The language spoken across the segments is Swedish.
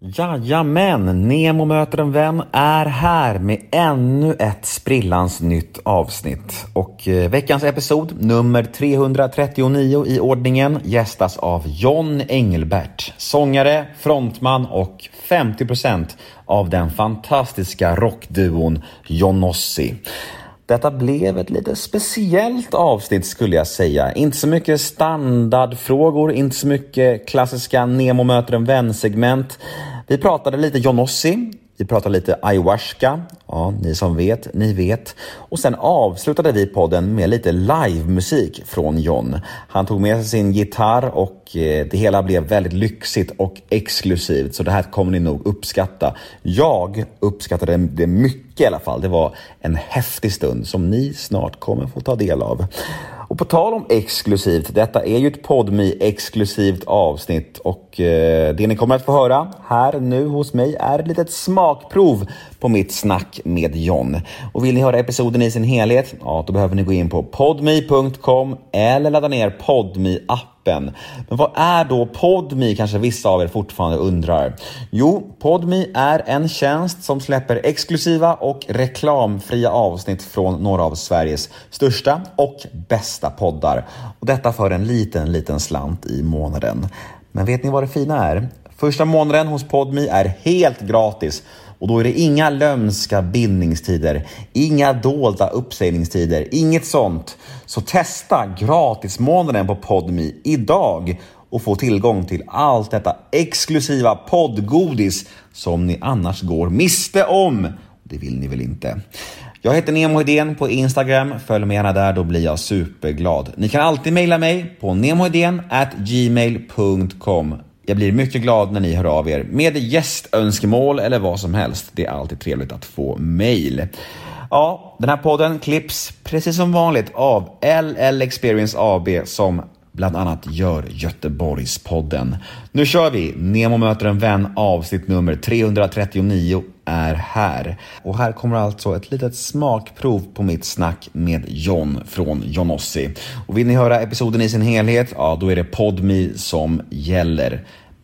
Jajamän, Nemo möter en vän är här med ännu ett sprillans nytt avsnitt. Och eh, veckans episod, nummer 339 i ordningen, gästas av John Engelbert. Sångare, frontman och 50% av den fantastiska rockduon Jonossi. Detta blev ett lite speciellt avsnitt skulle jag säga. Inte så mycket standardfrågor, inte så mycket klassiska Nemo möter en vän-segment. Vi pratade lite Jonossi, vi pratade lite ayahuasca. Ja, ni som vet, ni vet. Och sen avslutade vi podden med lite livemusik från John. Han tog med sig sin gitarr och eh, det hela blev väldigt lyxigt och exklusivt. Så det här kommer ni nog uppskatta. Jag uppskattade det mycket i alla fall. Det var en häftig stund som ni snart kommer få ta del av. Och på tal om exklusivt, detta är ju ett podmi exklusivt avsnitt och eh, det ni kommer att få höra här nu hos mig är ett litet smakprov på mitt snack med John. Och vill ni höra episoden i sin helhet, ja då behöver ni gå in på podmi.com eller ladda ner podmi appen. Men vad är då Podmi kanske vissa av er fortfarande undrar? Jo, Podmi är en tjänst som släpper exklusiva och reklamfria avsnitt från några av Sveriges största och bästa poddar. Och detta för en liten, liten slant i månaden. Men vet ni vad det fina är? Första månaden hos Podmi är helt gratis och då är det inga lömska bindningstider, inga dolda uppsägningstider, inget sånt. Så testa gratismånaden på Podmi idag och få tillgång till allt detta exklusiva poddgodis som ni annars går miste om. Det vill ni väl inte? Jag heter Nemo Hedén på Instagram. Följ mig gärna där, då blir jag superglad. Ni kan alltid mejla mig på gmail.com jag blir mycket glad när ni hör av er med gästönskemål eller vad som helst. Det är alltid trevligt att få mejl. Ja, den här podden klipps precis som vanligt av LL Experience AB som bland annat gör Göteborgspodden. Nu kör vi! Nemo möter en vän avsnitt nummer 339 är här. Och här kommer alltså ett litet smakprov på mitt snack med John från Jonossi. Och vill ni höra episoden i sin helhet, ja då är det Podmi som gäller.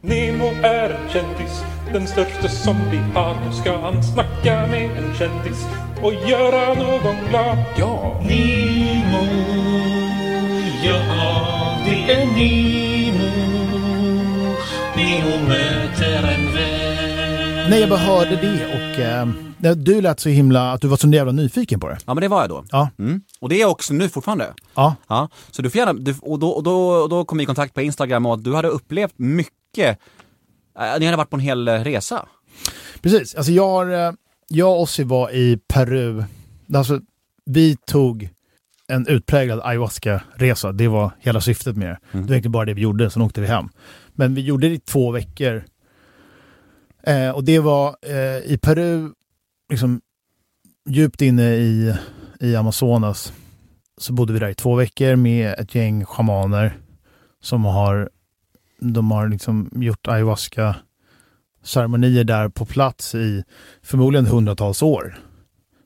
Nemo är en kändis, den största som vi har. Nu ska han snacka med en kändis och göra någon glad. Ja! Nemo, ja det är Nemo. Nemo möter en vän. Nej, jag bara hörde det och eh, du lät så himla, att du var så jävla nyfiken på det. Ja men det var jag då. Ja. Mm. Och det är jag också nu fortfarande. Ja. Ja. Så du får gärna, du, och, då, och, då, och då kom vi i kontakt på Instagram och att du hade upplevt mycket, äh, ni hade varit på en hel eh, resa. Precis. Alltså jag, har, eh, jag och Ossi var i Peru. Alltså, vi tog en utpräglad ayahuasca-resa. Det var hela syftet med det. Det var inte bara det vi gjorde, sen åkte vi hem. Men vi gjorde det i två veckor. Eh, och det var eh, i Peru, liksom djupt inne i, i Amazonas, så bodde vi där i två veckor med ett gäng schamaner som har, de har liksom gjort ayahuasca ceremonier där på plats i förmodligen hundratals år.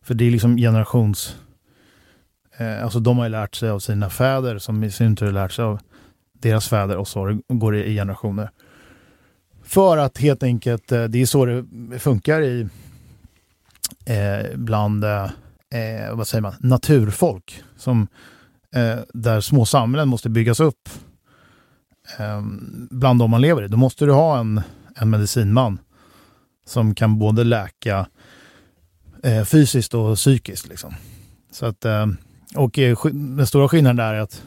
För det är liksom generations... Eh, alltså de har ju lärt sig av sina fäder som i sin tur har lärt sig av deras fäder och så går det i generationer. För att helt enkelt, eh, det är så det funkar i eh, bland, eh, eh vad säger man, naturfolk. Som, eh, där små samhällen måste byggas upp Ehm, bland de man lever i. Då måste du ha en, en medicinman som kan både läka eh, fysiskt och psykiskt. Liksom. Så att, ehm, eh, och den stora skillnaden där är att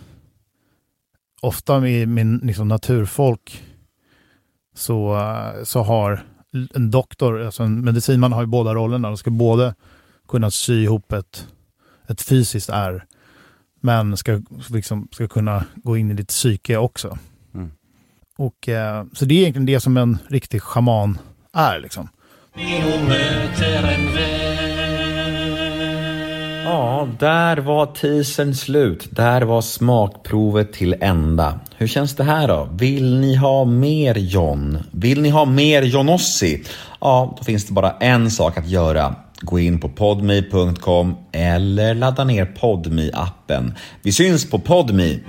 ofta i min liksom, naturfolk så, eh, så har en doktor, alltså en medicinman har ju båda rollerna. De ska både kunna sy ihop ett, ett fysiskt ärr men ska, liksom, ska kunna gå in i ditt psyke också. Och, eh, så det är egentligen det som en riktig schaman är. Liksom. Ja, där var teasern slut. Där var smakprovet till ända. Hur känns det här då? Vill ni ha mer John? Vill ni ha mer Johnossi? Ja, då finns det bara en sak att göra. Gå in på podmi.com eller ladda ner podmi appen Vi syns på podmi.